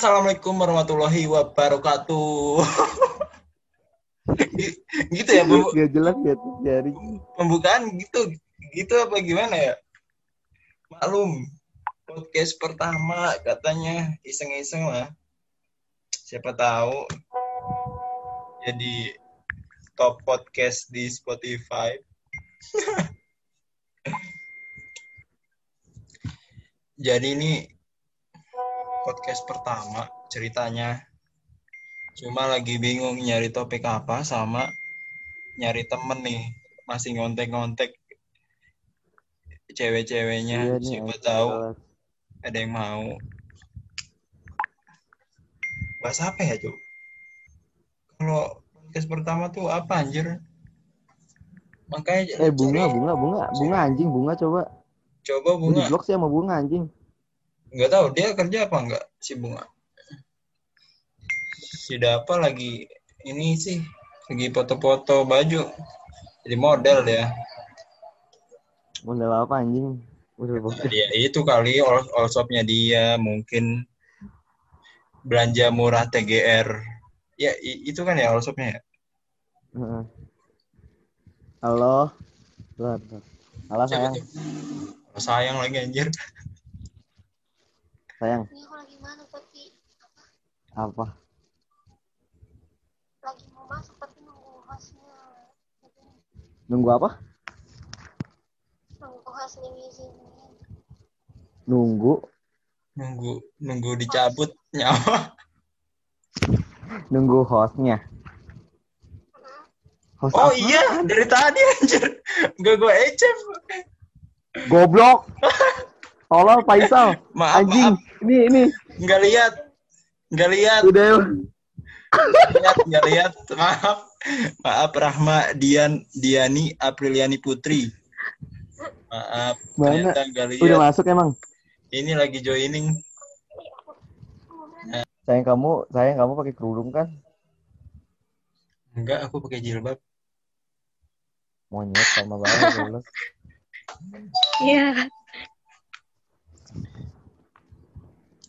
Assalamualaikum warahmatullahi wabarakatuh. gitu ya, Bu? Gak jelas ya dari Pembukaan gitu. Gitu apa gimana ya? Maklum, podcast pertama katanya iseng-iseng lah. Siapa tahu jadi top podcast di Spotify. jadi ini podcast pertama ceritanya. Cuma lagi bingung nyari topik apa sama nyari temen nih. Masih ngontek-ngontek cewek-ceweknya. Iya Siapa tahu ada yang mau. Bahas apa ya, Cuk? Kalau podcast pertama tuh apa anjir? Makanya Eh bunga, cari- bunga, bunga, bunga anjing, bunga coba. coba Gue di bunga. blok sih sama bunga anjing. Nggak tahu dia kerja apa enggak si bunga? Si Dapa lagi ini sih lagi foto-foto baju. Jadi model dia. Model apa anjing? Bokeh. dia. Itu kali all, all shopnya dia mungkin belanja murah TGR ya itu kan ya all shopnya ya. Halo. Halo sayang, sayang lagi anjir sayang. Ini aku lagi mana tapi Apa? lagi mau masuk tapi nunggu hostnya Nunggu apa? nunggu hostnya ngizinin Nunggu, nunggu nunggu dicabut nyawa nunggu hostnya. Host oh apa? iya dari tadi anjir gak gue ecep Goblok. Tolol Faisal. maaf Anjing. maaf Ini ini. nggak lihat nggak lihat Udah. lihat nggak lihat maaf maaf Rahma Dian Diani Apriliani Putri maaf Mana? nggak Udah lihat masuk emang. ini lagi joining Sayang kamu, sayang kamu pakai kerudung kan? enggak aku pakai jilbab Monyet sama banget iya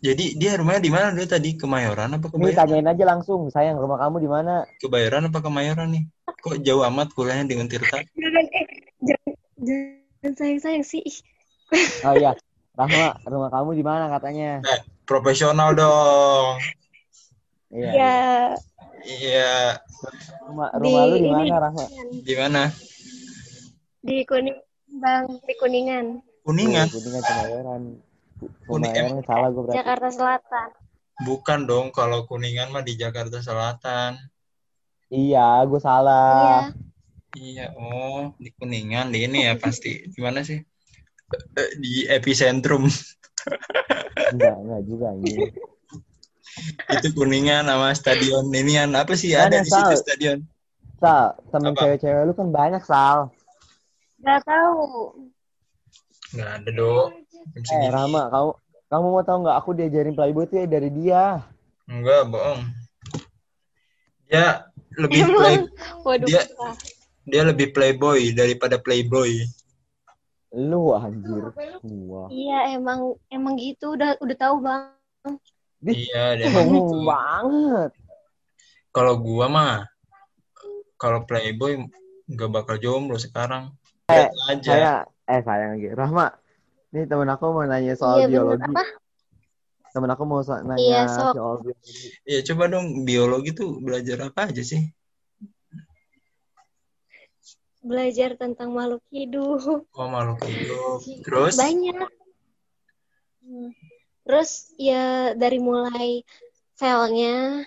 jadi dia rumahnya di mana dulu tadi Kemayoran apa Ini Kebayoran tanyain aja langsung, sayang rumah kamu di mana? Kebayoran apa Kemayoran nih kok jauh amat kuliahnya dengan Tirta jangan eh jangan jangan sayang sayang sih Ih, Oh iya, Rahma, rumah kamu di mana katanya? Eh, profesional dong Iya. ya iya Rumah, Di rumah lu di ini. mana, Rahma? di mana di kuning bang di kuningan Kuningan Kuningan Kemayoran. Kuning- Kemayoran salah gue berarti. Jakarta Selatan bukan dong kalau Kuningan mah di Jakarta Selatan Iya, gue salah. iya Iya, oh di Kuningan di ini ya pasti. Gimana sih? Eh, Di epicentrum Enggak, enggak juga ini. itu Kuningan sama stadion inian apa sih Mana, ada di situ stadion? Sal, temen cewek-cewek lu kan banyak, Sal. nggak tahu Nggak ada dong. Eh. Rama, kamu kamu mau tahu nggak aku diajarin playboy tuh ya dari dia. Enggak, bohong. Dia lebih play, waduh Dia- dia lebih playboy daripada playboy. Lu anjir. Wah. iya emang emang gitu udah udah tahu bang Iya, dia emang gitu. Banget. Kalau gua mah kalau playboy nggak bakal jomblo sekarang. Eh, Lihat aja. Saya eh sayang lagi. Rahma, nih temen aku mau nanya soal iya bener biologi. apa Temen aku mau so- nanya Iya, sok. soal biologi. Ya coba dong biologi tuh belajar apa aja sih? belajar tentang makhluk hidup Oh makhluk hidup. Terus? banyak Hmm. terus ya dari mulai selnya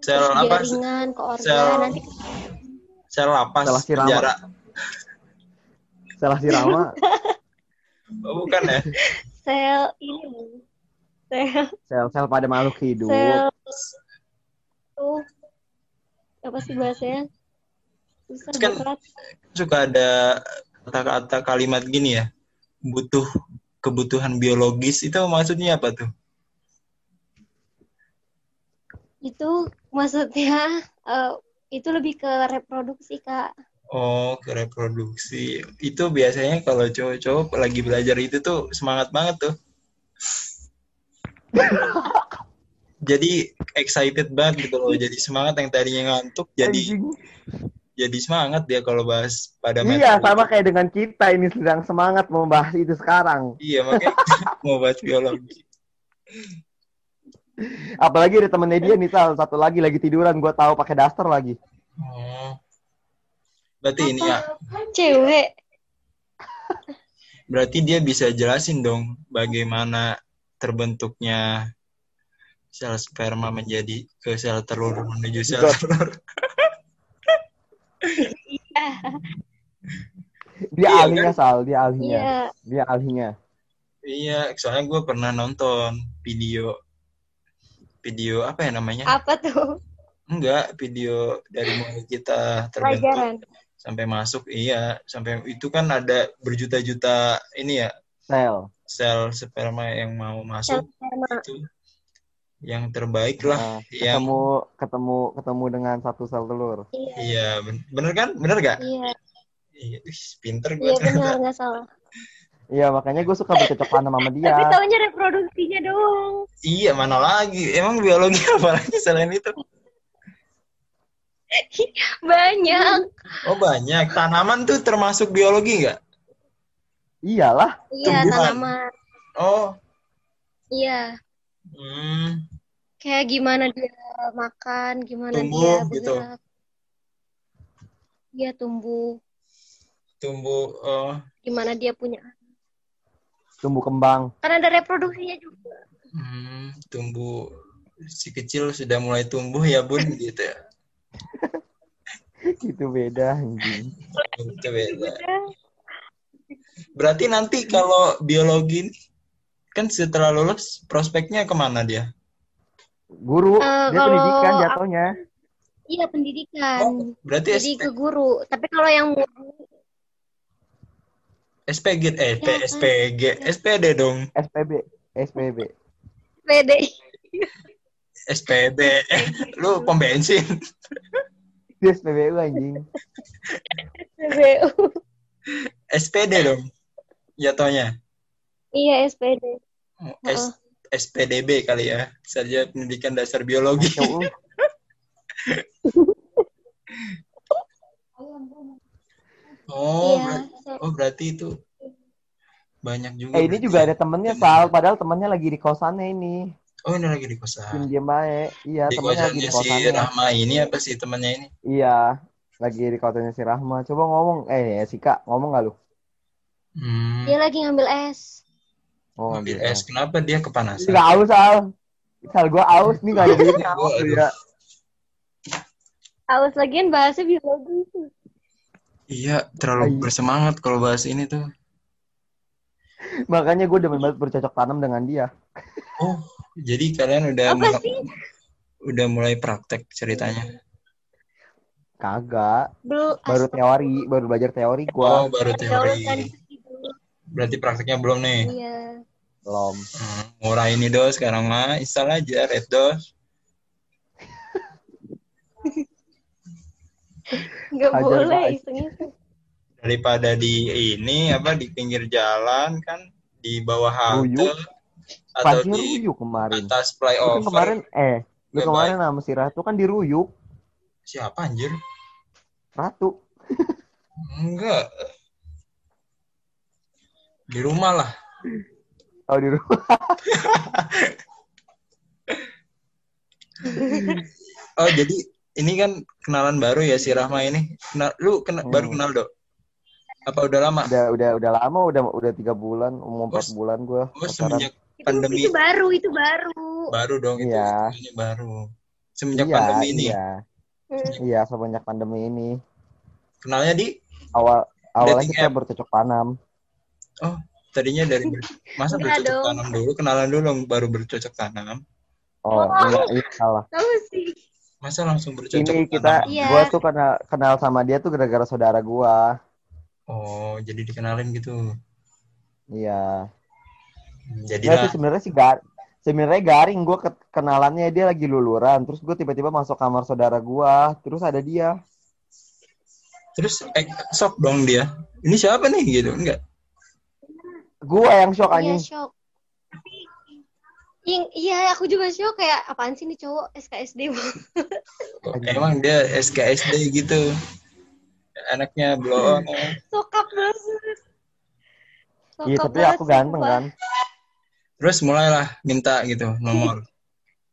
Sel apa? jaringan ke organ Sel- nanti Sel lapas Salah sirama. penjara. Salah si Rama. Oh, bukan ya? sel ini sel Sel-sel pada makhluk hidup. sel tuh apa sih bahasanya susah Kan- berat Suka ada kata-kata kalimat gini ya. Butuh kebutuhan biologis itu maksudnya apa tuh? itu maksudnya eh, itu lebih ke reproduksi kak Oh, ke reproduksi. Itu biasanya kalau cowok-cowok lagi belajar itu tuh semangat banget tuh. jadi excited banget gitu loh. Jadi semangat yang tadinya ngantuk jadi jadi semangat dia kalau bahas pada Iya, metode. sama kayak dengan kita ini sedang semangat membahas itu sekarang. Iya, makanya mau bahas biologi. Apalagi ada temennya dia nih, Sal. Satu lagi lagi tiduran, gue tahu pakai daster lagi. Oh. Berarti ini ya, Cewek. berarti dia bisa jelasin dong bagaimana terbentuknya sel sperma menjadi ke sel telur menuju sel telur. Dia Iya, ahlinya, Sal. Dia ahlinya. Iya. Dia ahlinya. Iya, soalnya gue pernah nonton video video apa ya namanya? Apa tuh? Enggak, video dari mulai kita terbentuk Pelajaran. Sampai masuk. Iya, sampai itu kan ada berjuta-juta ini ya Sel. sel sperma yang mau masuk Sperma. itu yang terbaik lah. Nah, yang ketemu ketemu ketemu dengan satu sel telur. Iya. iya, ben- bener kan? Bener gak? Iya. Iya, ih, pinter gue Iya ternyata. benar nggak salah. Iya, makanya gue suka bercocok tanam sama dia. Tapi taunya reproduksinya doang. Iya, mana lagi? Emang biologi apa lagi selain itu? Banyak. Oh banyak. Tanaman tuh termasuk biologi nggak? Iyalah. Iya Tumbuhan. tanaman. Oh, Iya. hmm, Kayak gimana dia makan, gimana Tumbuh, dia gitu. bergerak. Dia tumbuh, tumbuh. Oh, gimana dia punya. Tumbuh kembang. Kan ada reproduksinya juga. hmm, tumbuh. Si kecil sudah mulai tumbuh ya bun gitu ya. Itu beda anjing. Itu beda. Berarti nanti kalau biologi ini, kan setelah lulus prospeknya ke mana dia? Guru, Eh, dia pendidikan jatuhnya. Iya pendidikan. Oh, berarti Jadi SP, ke guru. Tapi kalau yang SPG, eh Ya, kan. SPG, SPD dong, SPB, SPB. PD, SPD. Eh, lu pom bensin. Dia SPBU anjing. SPBU. SPD dong, jatuhnya. Iya SPD. Oh, S- SPDB kali ya, saja pendidikan dasar biologi. Jauh. Oh, Iya. berarti, oh berarti itu banyak juga. Eh ini berarti juga ya. ada temennya Sal, padahal temennya lagi di kosannya ini. Oh ini lagi di kosan. Diem diem baik. Iya, Di temennya lagi kosannya di si kosannya. Rahma ini apa sih temannya ini? Iya, lagi di kosannya si Rahma. Coba ngomong, eh si Kak, ngomong gak lu? Hmm, Dia lagi ngambil es. Oh, ambil gitu. es. Kenapa dia kepanasan? Gak aus, Sal. Sal, gue aus nih gak ada duitnya. aus, ya. Awas lagian bahasa biologi. Iya, terlalu Iya. bersemangat kalau bahas ini tuh. Makanya gue demen banget bercocok tanam dengan dia. Oh, jadi kalian udah Apa mulai, sih? udah mulai praktek ceritanya. Kagak, Belum. baru teori, baru belajar teori Oh, gua. baru teori. dulu. Berarti prakteknya belum nih. Iya. Belum. Hmm, murah ini dos sekarang mah install aja Red dos. Nggak Hajar boleh iseng-iseng. daripada di ini apa di pinggir jalan kan di bawah halte. Atau di ruyuk kemarin. atas Lu flyover kemarin, eh, lu kemarin sama si Ratu kan di ruyuk. siapa anjir Ratu. enggak di rumah lah Oh, di rumah. oh jadi ini kan kenalan baru ya si Rahma ini kenal lu kena, Hmm. baru kenal dok apa udah lama Udah, udah, udah lama, udah, udah tiga bulan, empat Oh, bulan gua. oh semenjak Itu, pandemi itu baru, itu baru. baru dong itu Iya. ini baru semenjak Iya, pandemi ini Iya, Hmm. iya, semenjak pandemi ini. kenalnya di Awal, awalnya Dating kita app. bercocok tanam. oh tadinya dari ber- masa Enggak bercocok dong. tanam dulu kenalan dulu baru bercocok tanam Oh, enggak, iya salah. Tahu sih. masa langsung bercocok Ini kita, tanam Iya. gua tuh kenal, kenal sama dia tuh gara-gara saudara gua. oh jadi dikenalin gitu Iya. Jadi sih sebenarnya sih gar sebenarnya garing gue kenalannya dia lagi luluran terus gue tiba-tiba masuk kamar saudara gua terus ada dia terus eh, sok dong dia ini siapa nih gitu enggak gua yang shock Iya, anjing shock. Ing- Iya, aku juga shock kayak apaan sih nih cowok SKSD Emang dia SKSD gitu. Anaknya on. sokap banget. Iya, tapi aku ganteng kan. Terus mulailah minta gitu nomor.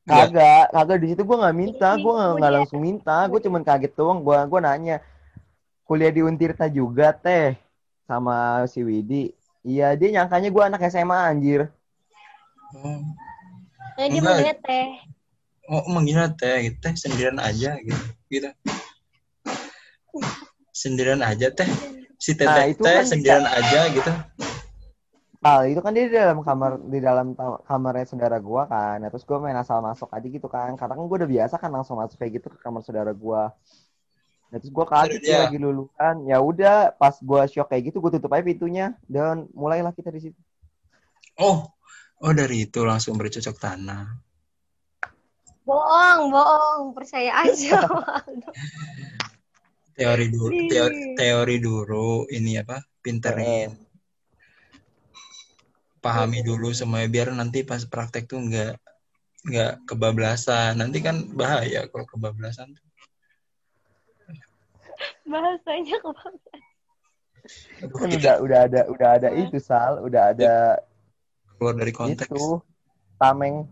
Kagak, kagak di situ gue nggak minta, gue nggak langsung minta, gue cuman kaget doang. Gue gue nanya, kuliah di Untirta juga teh sama si Widi. Iya dia nyangkanya gue anak SMA anjir. Oh, Nah, dia manggilnya teh. oh manggilnya teh, teh sendirian aja gitu. Gitu. Sendirian aja teh. Si teteh Nah, itu teh kan sendirian aja gitu. Ah itu kan dia di dalam kamar di dalam ta- kamarnya saudara gue kan. Nah, terus gue main asal masuk aja gitu kan. Karena kan gue udah biasa kan langsung masuk kayak gitu ke kamar saudara gue. Nah, terus gue kaget dia- lagi lulusan. Ya udah, pas gue shock kayak gitu, gue tutup aja pintunya dan mulailah kita di situ. Oh, oh dari itu langsung bercocok tanam. Bohong, bohong. Percaya aja. Teori dulu, teori, teori dulu ini apa? Pinterin. Pahami dulu semuanya biar nanti pas praktek tuh nggak nggak kebablasan. Nanti kan bahaya kalau kebablasan. Bahasanya kebang. Aduh, Kan kita udah udah ada udah ada itu sal, udah ada keluar dari konteks. itu tameng.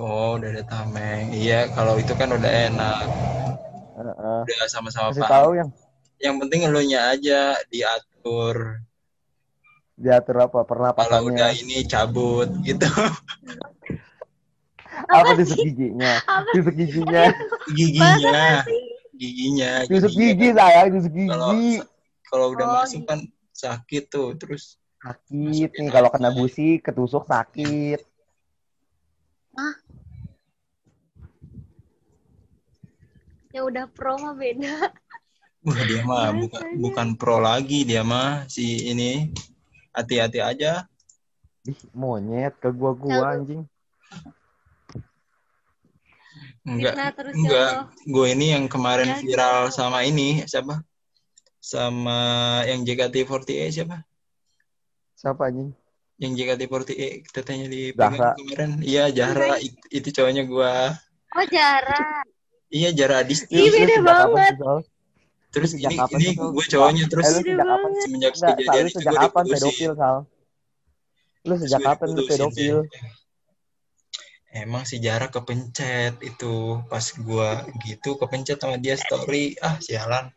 Oh, udah ada tameng. Iya, kalau itu kan udah enak. Heeh. Udah sama-sama paham. tahu yang Yang penting elunya aja diatur. Diatur apa Kalau udah pernapasannya. ini cabut gitu. Apa tusuk giginya? Apa Tusuk giginya. Giginya, giginya. Tusuk giginya. gigi tusuk Kalau gigi. kalau udah Oh, masuk kan sakit tuh, terus Sakit nih kalau kena busi ketusuk sakit. yang udah pro mah beda. wah dia mah bukan bukan pro lagi dia mah si ini. Hati-hati aja. Ih, monyet ke gua gua anjing. Enggak, terus ya enggak. Gue ini yang kemarin Ya, viral gitu. sama ini siapa? Sama yang JKT48 siapa? Siapa anjing? Yang JKT48 tetenya di kemarin. Iya, Zahra itu, itu cowoknya gua. Oh Jara. Iya, Adisti. Ih, Lu beda banget. Terus sejak ini kapan ini gue cowoknya terus Eh, lu sejak kapan? semenjak Enggak, Sal, kejadian lu itu sejak gue kapan pedofil, Sal? Lu Terus sejak gue kapan lu pedofil? Emang si Jara kepencet itu pas gua gitu kepencet sama dia story ah sialan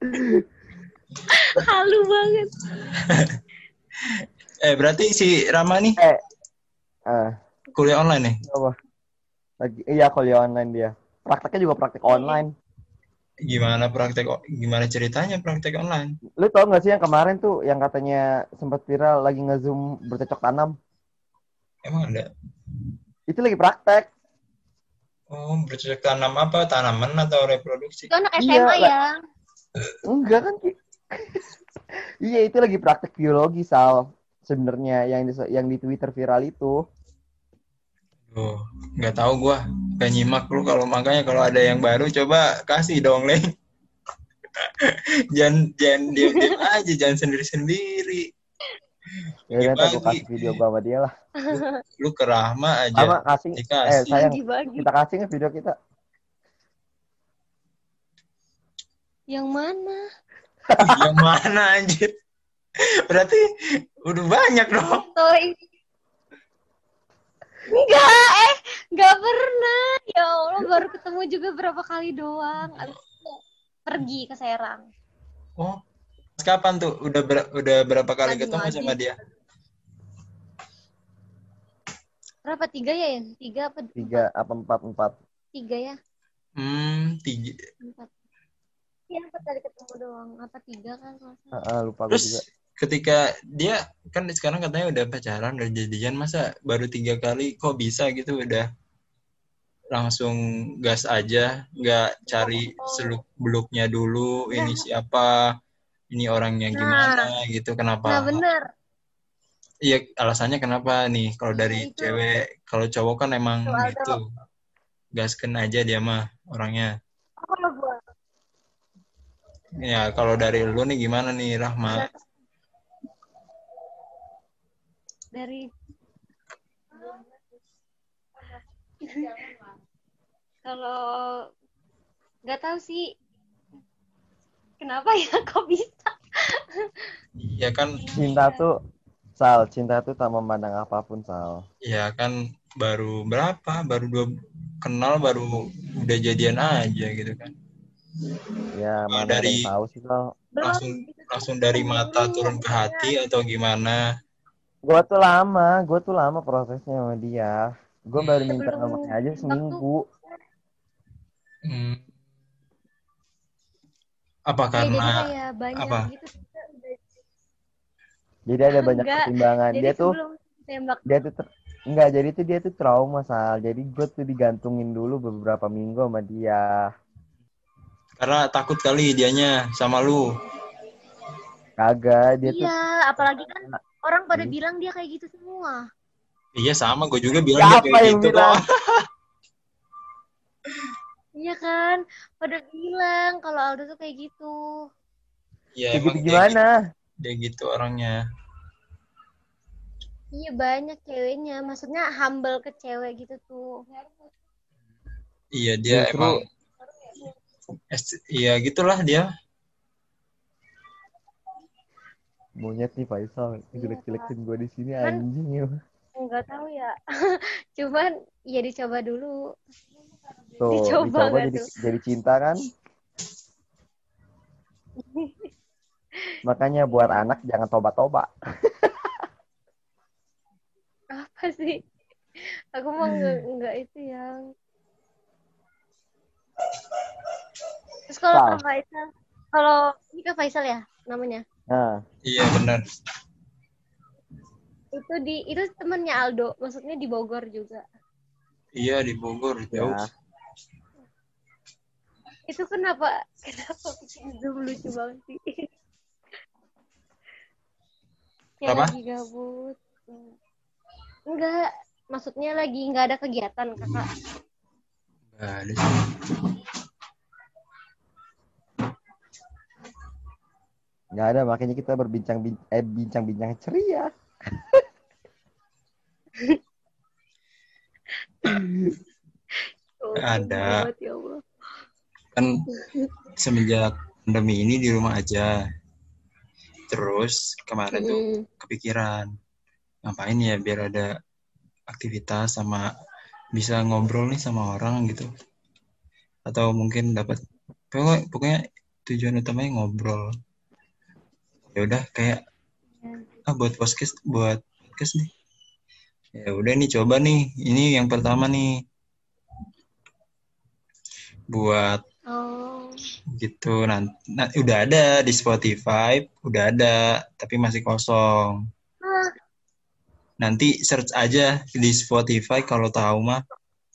Halu banget. eh berarti si Rama nih Eh, eh, kuliah online nih apa? Lagi, iya kuliah online dia. Prakteknya juga praktek online. gimana praktek gimana ceritanya praktek online Lu tau gak sih yang kemarin tuh yang katanya sempat viral lagi nge-zoom bercocok tanam? emang ada Itu lagi praktek. oh bercocok tanam apa tanaman atau reproduksi Itu anak Iya, SMA lah. ya. Enggak kan? Ki? iya, itu lagi praktek biologi, Sal. Sebenarnya yang di, yang di Twitter viral itu. Nggak tahu gua gak nyimak lu kalau makanya kalau ada yang baru coba kasih dong leng jangan jangan diam diam aja jangan sendiri sendiri Ya udah, Dibagi. kasih video gua sama dia lah. lu ke Rahma aja Sama kasih. Eh, dikasih sayang, Dibagi. kita kasih nggak video kita? Yang mana? yang mana anjir berarti udah banyak dong ini. Enggak, eh, enggak pernah. Ya Allah, baru ketemu juga berapa kali doang. Abis itu pergi ke Serang. oh kapan tuh udah ber- udah berapa kali Lagi ketemu sama dia Berapa tiga ya? Yan? Tiga apa? Tiga apa empat empat? Tiga ya? hmm tiga Empat. Iya, empat kali ketemu doang. Apa tiga kan? Ah, ah, lupa gue terus juga. Ketika dia kan sekarang katanya udah pacaran udah jadian masa baru tiga kali kok bisa gitu udah langsung gas aja nggak cari seluk beluknya dulu ini siapa ini orangnya gimana gitu Nah, kenapa bener. iya alasannya kenapa nih kalau dari itu. cewek kalau cowok kan emang Itu, gitu gasken aja dia mah orangnya. Oh, ya kalau dari lu nih gimana nih Rahma dari kalau nggak tahu sih kenapa ya kok bisa? Ya kan. Cinta tuh Sal, cinta tuh tak memandang apa pun, Sal. ya kan baru berapa? Baru dua kenal baru udah jadian aja gitu kan. Ya, mana dari- yang tahu sih, Sal. langsung langsung dari mata turun ke hati atau gimana Gua tuh lama, gua tuh lama prosesnya sama dia. Gua baru minta Sebelum nomornya aja seminggu. Hmm. apa Ya, jadi karena kayak banyak apa? gitu Jadi ada banyak Enggak, pertimbangan. jadi Dia tuh tembak dia tuh ter- enggak jadi tuh dia tuh trauma sal jadi gue tuh digantungin dulu beberapa minggu sama dia karena takut kali dianya sama lu kagak dia tuh iya apalagi kan orang pada Hmm. bilang dia kayak gitu semua. Iya sama. Gue juga bilang Siapa dia kayak yang gitu bilang? kok iya kan? Pada bilang kalau Aldo tuh kayak gitu. Ya kayak gitu emang dia gimana? gitu- dia gitu orangnya. Iya banyak ceweknya. Maksudnya humble ke cewek gitu tuh. Iya dia Justru- emang iya gitulah dia monyet nih Faisal. Jelek-jelekin gue di sini Kan- anjing ya nggak tahu ya. Cuman ya dicoba dulu. Tuh Dicoba dicoba jadi tuh? jadi cinta kan? Makanya buat anak jangan toba-toba. Apa sih? Aku mau nggak nggak itu yang terus kalau Faisal? Kalau ini Kak Faisal ya namanya nah. Iya benar. Itu di itu temennya Aldo maksudnya di Bogor juga. Iya di Bogor jauh. Ya itu kenapa kenapa bikin zoom lucu banget sih? Yang Kenapa? lagi gabut. Enggak maksudnya lagi nggak ada kegiatan kakak. Nggak ada sih. Nggak ada makanya kita berbincang bin- eh bincang-bincang ceria Oh, Ada. ya Allah. kan semenjak pandemi ini di rumah aja terus kemarin tuh Mm. kepikiran ngapain ya biar ada aktivitas sama bisa ngobrol nih sama orang gitu atau mungkin dapat pokoknya, pokoknya tujuan utamanya ngobrol ya udah kayak ah buat podcast buat podcast nih. Ya udah nih coba nih ini yang pertama nih. Buat Oh, gitu nanti udah ada di Spotify udah ada tapi masih kosong. Nanti search aja di Spotify kalau tahu mah.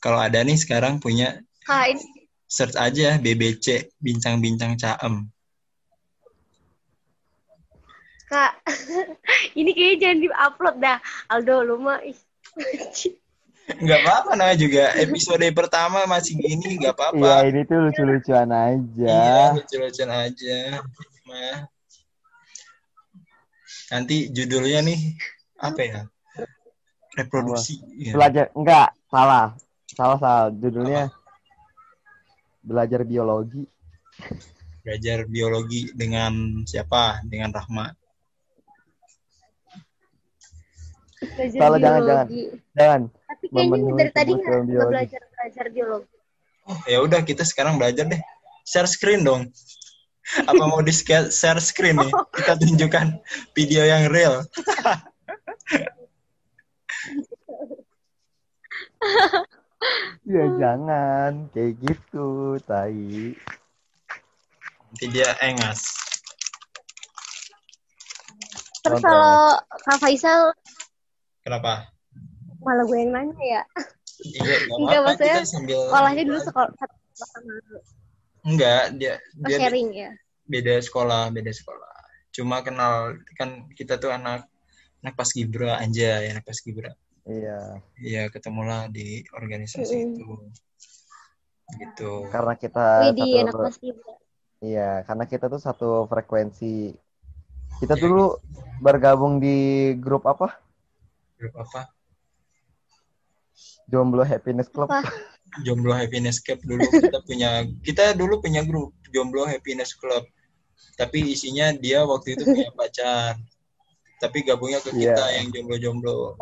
Kalau ada nih sekarang punya ini search aja BBC bincang-bincang caem Kak, ini kayaknya jangan di-upload dah. Aldo, lu mah ih. nggak apa-apa nah juga episode pertama masih gini nggak iya apa-apa ini tuh lucu-lucuan aja. Iya lucu-lucuan aja. Mah nanti judulnya nih apa ya? Reproduksi ya. belajar enggak salah. Salah salah. Judulnya belajar biologi. Belajar biologi dengan siapa? Dengan Rahma Belajar Kalau jangan, jangan. jangan Tapi kayaknya memenuhi dari tadi nggak biologi. belajar belajar biologi. Oh, ya udah kita sekarang belajar deh. Share screen dong. Apa mau di share screen nih? Kita tunjukkan video yang real. ya jangan kayak gitu tai Nanti dia engas. Terus kalau Kak Faisal Kenapa? malah gue yang nanya ya. Iya, nggak Enggak, maksudnya sambil Sekolahnya dulu sekolah satu sekolah sama Enggak, dia oh, dia sharing ya. beda sekolah, beda sekolah. Cuma kenal kan kita tuh anak anak pas Gibra aja ya, anak pas Gibra. iya Iya, ketemulah di organisasi Mm-mm. itu. Gitu. karena kita Widi satu anak pas Ibra. iya karena kita tuh satu frekuensi kita dulu bergabung di grup apa Grup apa? Jomblo Happiness Club. Apa? Jomblo Happiness Club dulu kita punya kita dulu punya grup Jomblo Happiness Club. Tapi isinya dia waktu itu punya pacar. Tapi gabungnya ke kita Iya. yang jomblo-jomblo.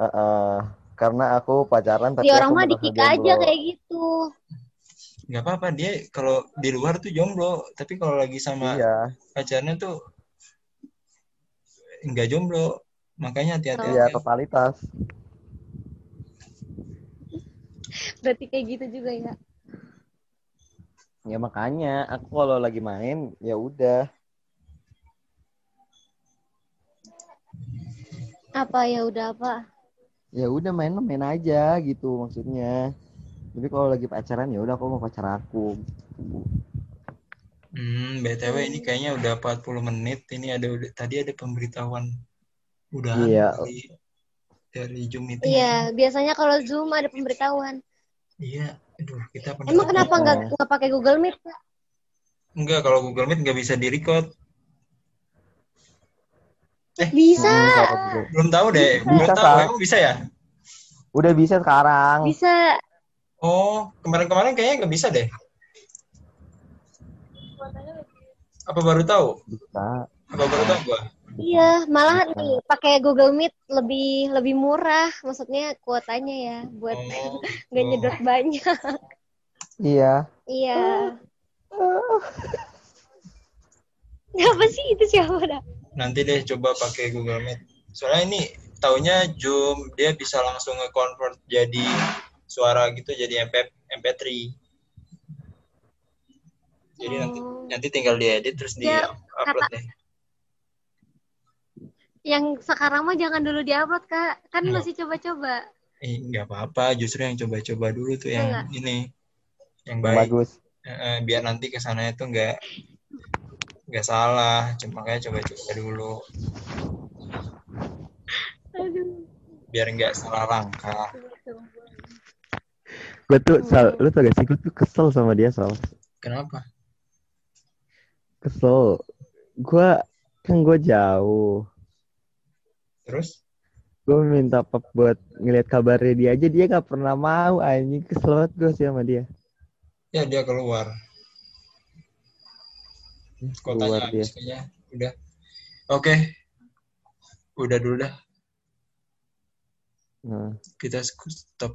Heeh. karena aku pacaran tapi Di orang mah dikik aja kayak gitu. nggak apa-apa dia kalau di luar tuh jomblo tapi kalau lagi sama Iya, pacarnya tuh nggak jomblo makanya hati-hati iya aja. totalitas. Berarti kayak gitu juga ya. Ya makanya aku kalau lagi main ya udah. Apa ya udah apa? Ya udah main main aja gitu maksudnya. Tapi kalau lagi pacaran ya udah aku mau pacar aku. hmm btw ini kayaknya udah 40 menit ini ada tadi ada pemberitahuan udah Iya. dari dari Zoom meeting Iya, biasanya kalau Zoom ada pemberitahuan. iya aduh kita pernah Emang kenapa nggak nggak pakai Google Meet? Enggak kalau Google Meet nggak bisa di record Bisa, Hmm, belum tahu deh belum Bisa, tahu Sal. emang bisa ya Udah bisa sekarang. bisa. oh kemarin-kemarin kayaknya nggak bisa deh apa baru tahu Bisa. apa baru tahu gua Iya, malah nih pakai Google Meet lebih lebih murah, maksudnya kuotanya ya buat oh, nggak gitu. nyedot banyak. Iya. Iya. Apa sih itu siapa dah? nanti deh coba pakai Google Meet soalnya ini taunya Zoom dia bisa langsung nge-convert jadi suara gitu jadi MP MP3 jadi nanti Oh. nanti tinggal diedit terus di Ya, upload kata- deh Yang sekarang mah jangan dulu diupload kak, kan Iya. masih coba-coba. eh, nggak apa-apa justru yang coba-coba dulu tuh yang Enggak. ini yang Yang baik Bagus. Eh, eh, biar nanti ke sananya tuh nggak nggak salah cuma kayak coba-coba dulu Aduh. biar nggak salah langkah Gue tuh, Sal, lu tau gak sih, gue tuh kesel sama dia, Sal. kenapa Kesel. Gue, kan gue jauh. Terus Gue minta pap buat ngeliat kabarnya dia aja, dia gak pernah mau, anjing. Kesel banget gue sih sama dia. ya dia keluar Keluar kotanya dia. habis kayaknya udah oke udah dulu dah Nah. kita stop